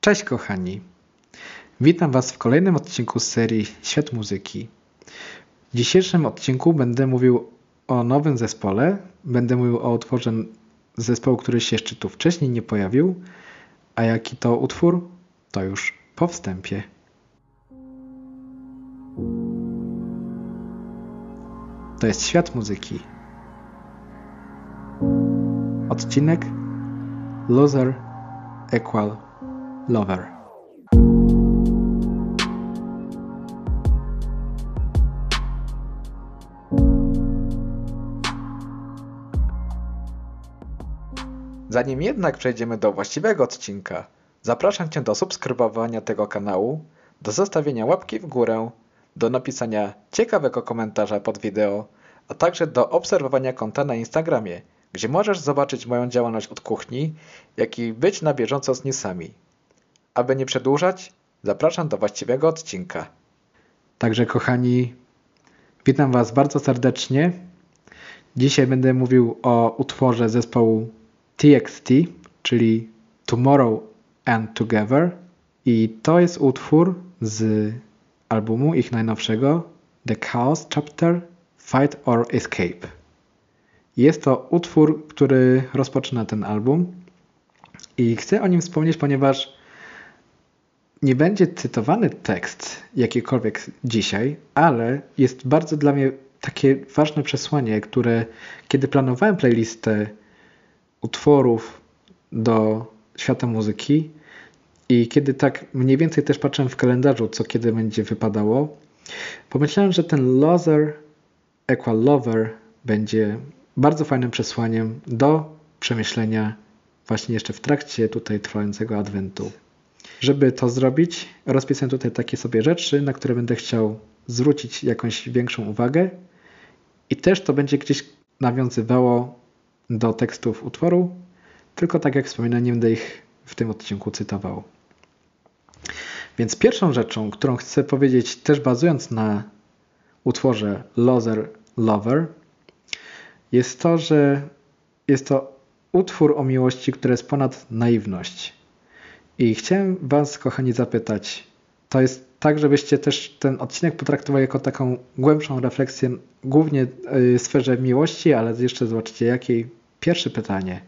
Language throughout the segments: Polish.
Cześć kochani. Witam Was w kolejnym odcinku serii Świat Muzyki. W dzisiejszym odcinku będę mówił o nowym zespole. Będę mówił o utworze zespołu, który się jeszcze tu wcześniej nie pojawił. A jaki to utwór? To już po wstępie. To jest Świat Muzyki. Odcinek Loser Equal Lover. Zanim jednak przejdziemy do właściwego odcinka, zapraszam Cię do subskrybowania tego kanału, do zostawienia łapki w górę, do napisania ciekawego komentarza pod wideo, a także do obserwowania konta na Instagramie, gdzie możesz zobaczyć moją działalność od kuchni, jak i być na bieżąco z newsami. Aby nie przedłużać, zapraszam do właściwego odcinka. Także kochani, witam Was bardzo serdecznie. Dzisiaj będę mówił o utworze zespołu TXT, czyli Tomorrow and Together. I to jest utwór z albumu ich najnowszego The Chaos Chapter Fight or Escape. Jest to utwór, który rozpoczyna ten album i chcę o nim wspomnieć, ponieważ nie będzie cytowany tekst jakikolwiek dzisiaj, ale jest bardzo dla mnie takie ważne przesłanie, które kiedy planowałem playlistę utworów do świata muzyki i kiedy tak mniej więcej też patrzyłem w kalendarzu, co kiedy będzie wypadało, pomyślałem, że ten loser equal lover będzie bardzo fajnym przesłaniem do przemyślenia właśnie jeszcze w trakcie tutaj trwającego adwentu. Żeby to zrobić, rozpisałem tutaj takie sobie rzeczy, na które będę chciał zwrócić jakąś większą uwagę i też to będzie gdzieś nawiązywało do tekstów utworu, tylko tak jak wspominałem, nie będę ich w tym odcinku cytował. Więc pierwszą rzeczą, którą chcę powiedzieć, też bazując na utworze Loser Lover, jest to, że jest to utwór o miłości, który jest ponad naiwność. I chciałem Was, kochani, zapytać, to jest tak, żebyście też ten odcinek potraktowali jako taką głębszą refleksję, głównie w sferze miłości, ale jeszcze zobaczcie jakiej. Pierwsze pytanie.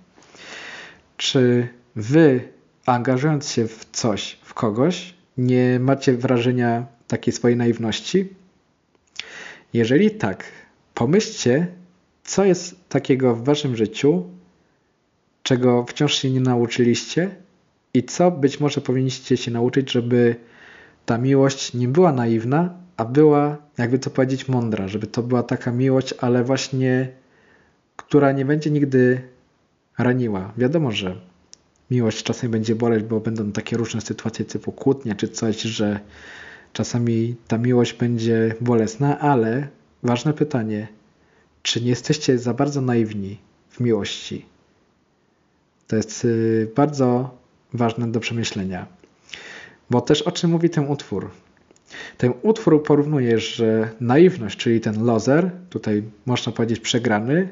Czy Wy, angażując się w coś, w kogoś, nie macie wrażenia takiej swojej naiwności? Jeżeli tak, pomyślcie, co jest takiego w Waszym życiu, czego wciąż się nie nauczyliście i co być może powinniście się nauczyć, żeby ta miłość nie była naiwna, a była, jakby to powiedzieć, mądra, żeby to była taka miłość, ale właśnie, która nie będzie nigdy raniła. Wiadomo, że miłość czasem będzie boleć, bo będą takie różne sytuacje typu kłótnia czy coś, że czasami ta miłość będzie bolesna, ale ważne pytanie, czy nie jesteście za bardzo naiwni w miłości? To jest y, bardzo ważne do przemyślenia. Bo też o czym mówi ten utwór? Ten utwór porównuje, że naiwność, czyli ten loser, tutaj można powiedzieć przegrany,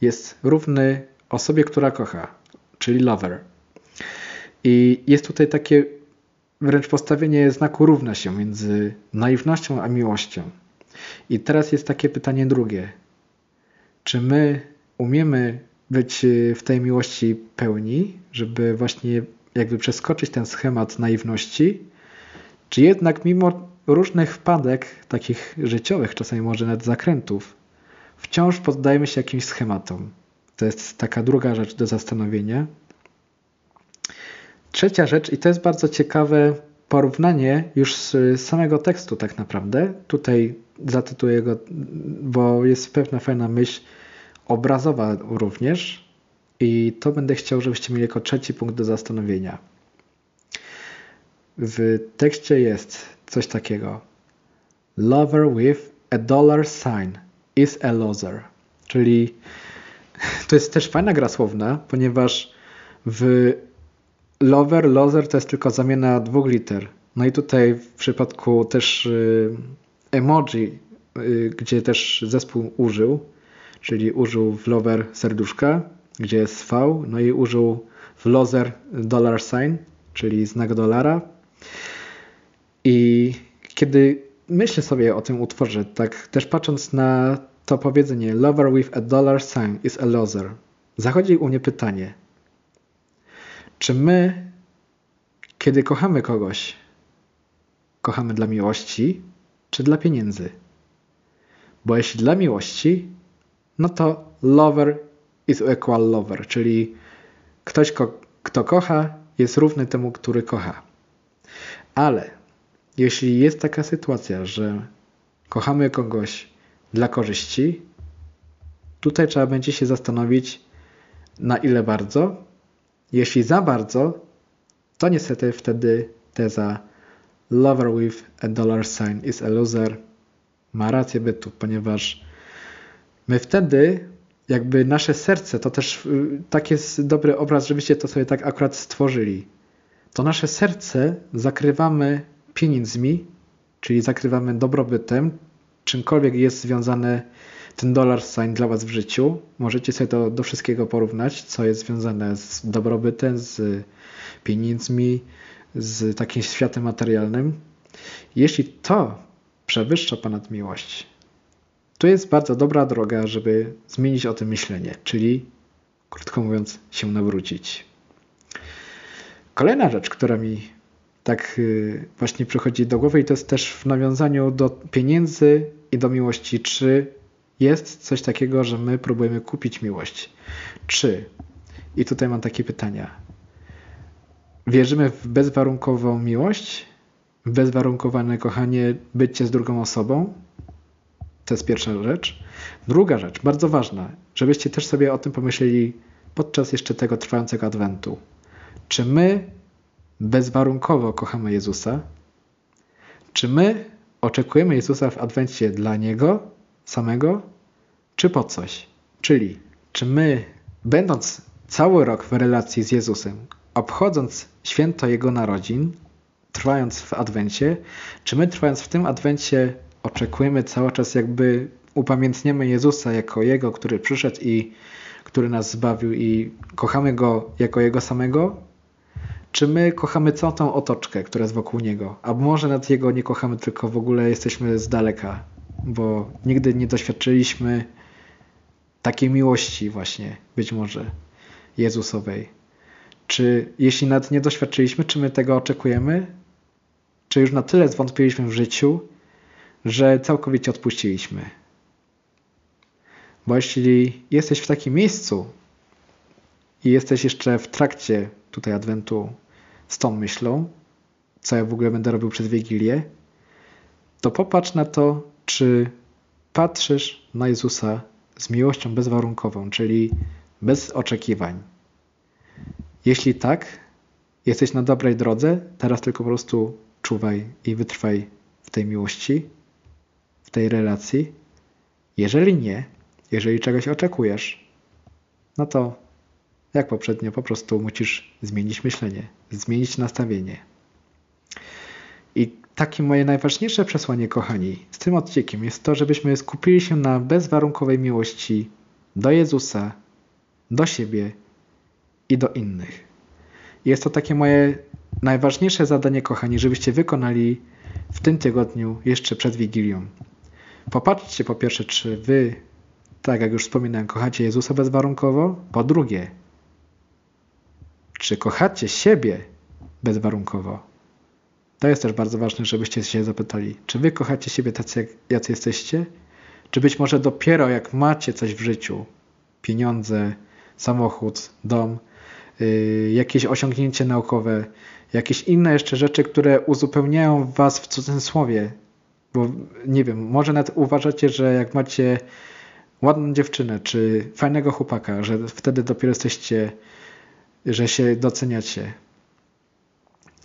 jest równy osobie, która kocha, czyli lover. I jest tutaj takie wręcz postawienie znaku równa się między naiwnością a miłością. I teraz jest takie pytanie drugie. Czy my umiemy być w tej miłości pełni, żeby właśnie jakby przeskoczyć ten schemat naiwności, czy jednak mimo różnych wpadek, takich życiowych, czasami może nawet zakrętów, wciąż poddajemy się jakimś schematom. To jest taka druga rzecz do zastanowienia. Trzecia rzecz, i to jest bardzo ciekawe porównanie już z samego tekstu tak naprawdę. Tutaj zatytuję go, bo jest pewna fajna myśl obrazowa również. I to będę chciał, żebyście mieli jako trzeci punkt do zastanowienia. W tekście jest coś takiego. Lover with a dollar sign is a loser. Czyli to jest też fajna gra słowna, ponieważ w lover, loser to jest tylko zamiana dwóch liter. No i tutaj w przypadku też y, emoji, y, gdzie też zespół użył, czyli użył w lover serduszka, gdzie jest V, no i użył w loser dollar sign, czyli znak dolara. I kiedy myślę sobie o tym utworze, tak też patrząc na to powiedzenie lover with a dollar sign is a loser, zachodzi u mnie pytanie, czy my, kiedy kochamy kogoś, kochamy dla miłości, czy dla pieniędzy? Bo jeśli dla miłości, no to lover is equal lover, czyli ktoś, kto kocha, jest równy temu, który kocha. Ale jeśli jest taka sytuacja, że kochamy kogoś dla korzyści, tutaj trzeba będzie się zastanowić, na ile bardzo. Jeśli za bardzo, to niestety wtedy teza lover with a dollar sign is a loser ma rację bytu, ponieważ my wtedy jakby nasze serce, to też y, tak jest dobry obraz, żebyście to sobie tak akurat stworzyli. To nasze serce zakrywamy pieniędzmi, czyli zakrywamy dobrobytem, czymkolwiek jest związane ten dollar sign dla Was w życiu. Możecie sobie to do wszystkiego porównać, co jest związane z dobrobytem, z pieniędzmi, z takim światem materialnym. Jeśli to przewyższa ponad miłość, to jest bardzo dobra droga, żeby zmienić o tym myślenie, czyli krótko mówiąc, się nawrócić. Kolejna rzecz, która mi tak y, właśnie przychodzi do głowy i to jest też w nawiązaniu do pieniędzy i do miłości. Czy jest coś takiego, że my próbujemy kupić miłość? Czy, i tutaj mam takie pytania, wierzymy w bezwarunkową miłość, bezwarunkowane kochanie, bycie z drugą osobą? To jest pierwsza rzecz. Druga rzecz, bardzo ważna, żebyście też sobie o tym pomyśleli podczas jeszcze tego trwającego adwentu. Czy my bezwarunkowo kochamy Jezusa? Czy my oczekujemy Jezusa w adwencie dla Niego samego, czy po coś? Czyli, czy my, będąc cały rok w relacji z Jezusem, obchodząc święto Jego narodzin, trwając w adwencie, czy my trwając w tym adwencie oczekujemy cały czas jakby upamiętniemy Jezusa jako Jego, który przyszedł i który nas zbawił i kochamy Go jako Jego samego? Czy my kochamy całą tą otoczkę, która jest wokół Niego? A może nad Jego nie kochamy, tylko w ogóle jesteśmy z daleka, bo nigdy nie doświadczyliśmy takiej miłości właśnie, być może, Jezusowej. Czy jeśli nad nie doświadczyliśmy, czy my tego oczekujemy? Czy już na tyle zwątpiliśmy w życiu, że całkowicie odpuściliśmy? Bo jeśli jesteś w takim miejscu i jesteś jeszcze w trakcie tutaj Adwentu z tą myślą, co ja w ogóle będę robił przez Wigilię, to popatrz na to, czy patrzysz na Jezusa z miłością bezwarunkową, czyli bez oczekiwań. Jeśli tak, jesteś na dobrej drodze, teraz tylko po prostu czuwaj i wytrwaj w tej miłości, tej relacji. Jeżeli nie, jeżeli czegoś oczekujesz, no to jak poprzednio, po prostu musisz zmienić myślenie, zmienić nastawienie. I takie moje najważniejsze przesłanie, kochani, z tym odciekiem jest to, żebyśmy skupili się na bezwarunkowej miłości do Jezusa, do siebie i do innych. Jest to takie moje najważniejsze zadanie, kochani, żebyście wykonali w tym tygodniu, jeszcze przed Wigilią. Popatrzcie po pierwsze, czy wy, tak jak już wspominałem, kochacie Jezusa bezwarunkowo. Po drugie, czy kochacie siebie bezwarunkowo? To jest też bardzo ważne, żebyście się zapytali, czy wy kochacie siebie tacy, jacy jesteście? Czy być może dopiero jak macie coś w życiu, pieniądze, samochód, dom, yy, jakieś osiągnięcie naukowe, jakieś inne jeszcze rzeczy, które uzupełniają was w cudzysłowie, bo nie wiem, może nawet uważacie, że jak macie ładną dziewczynę, czy fajnego chłopaka, że wtedy dopiero jesteście że się doceniacie?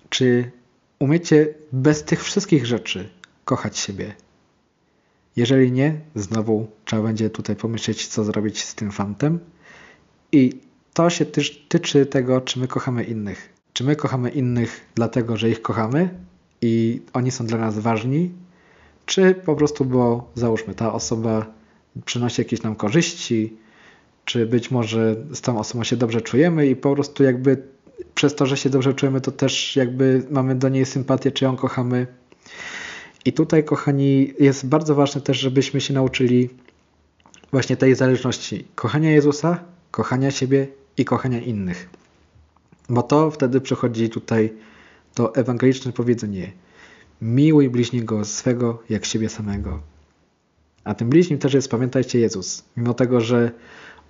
Czy umiecie bez tych wszystkich rzeczy kochać siebie? Jeżeli nie, znowu trzeba będzie tutaj pomyśleć, co zrobić z tym fantem. I to się też tyczy tego, czy my kochamy innych. Czy my kochamy innych dlatego, że ich kochamy i oni są dla nas ważni, czy po prostu, bo załóżmy, ta osoba przynosi jakieś nam korzyści, czy być może z tą osobą się dobrze czujemy i po prostu jakby przez to, że się dobrze czujemy, to też jakby mamy do niej sympatię, czy ją kochamy. I tutaj, kochani, jest bardzo ważne też, żebyśmy się nauczyli właśnie tej zależności kochania Jezusa, kochania siebie i kochania innych. Bo to wtedy przychodzi tutaj to ewangeliczne powiedzenie miłuj bliźniego swego jak siebie samego. A tym bliźnim też jest, pamiętajcie, Jezus. Mimo tego, że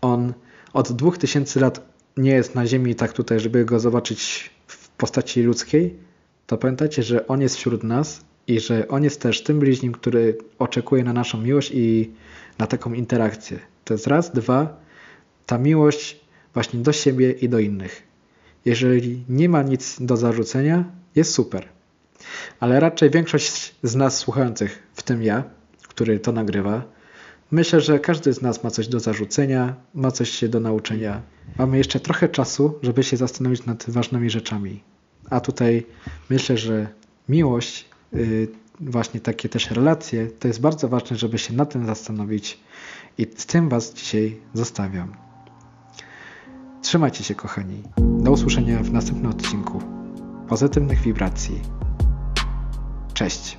On od dwóch tysięcy lat nie jest na ziemi tak tutaj, żeby Go zobaczyć w postaci ludzkiej, to pamiętajcie, że On jest wśród nas i że On jest też tym bliźnim, który oczekuje na naszą miłość i na taką interakcję. To jest raz, dwa, ta miłość właśnie do siebie i do innych. Jeżeli nie ma nic do zarzucenia, jest super. Ale raczej większość z nas słuchających, w tym ja, który to nagrywa, myślę, że każdy z nas ma coś do zarzucenia, ma coś do nauczenia. Mamy jeszcze trochę czasu, żeby się zastanowić nad ważnymi rzeczami. A tutaj myślę, że miłość, yy, właśnie takie też relacje, to jest bardzo ważne, żeby się nad tym zastanowić i z tym Was dzisiaj zostawiam. Trzymajcie się, kochani. Do usłyszenia w następnym odcinku. Pozytywnych wibracji. Cześć.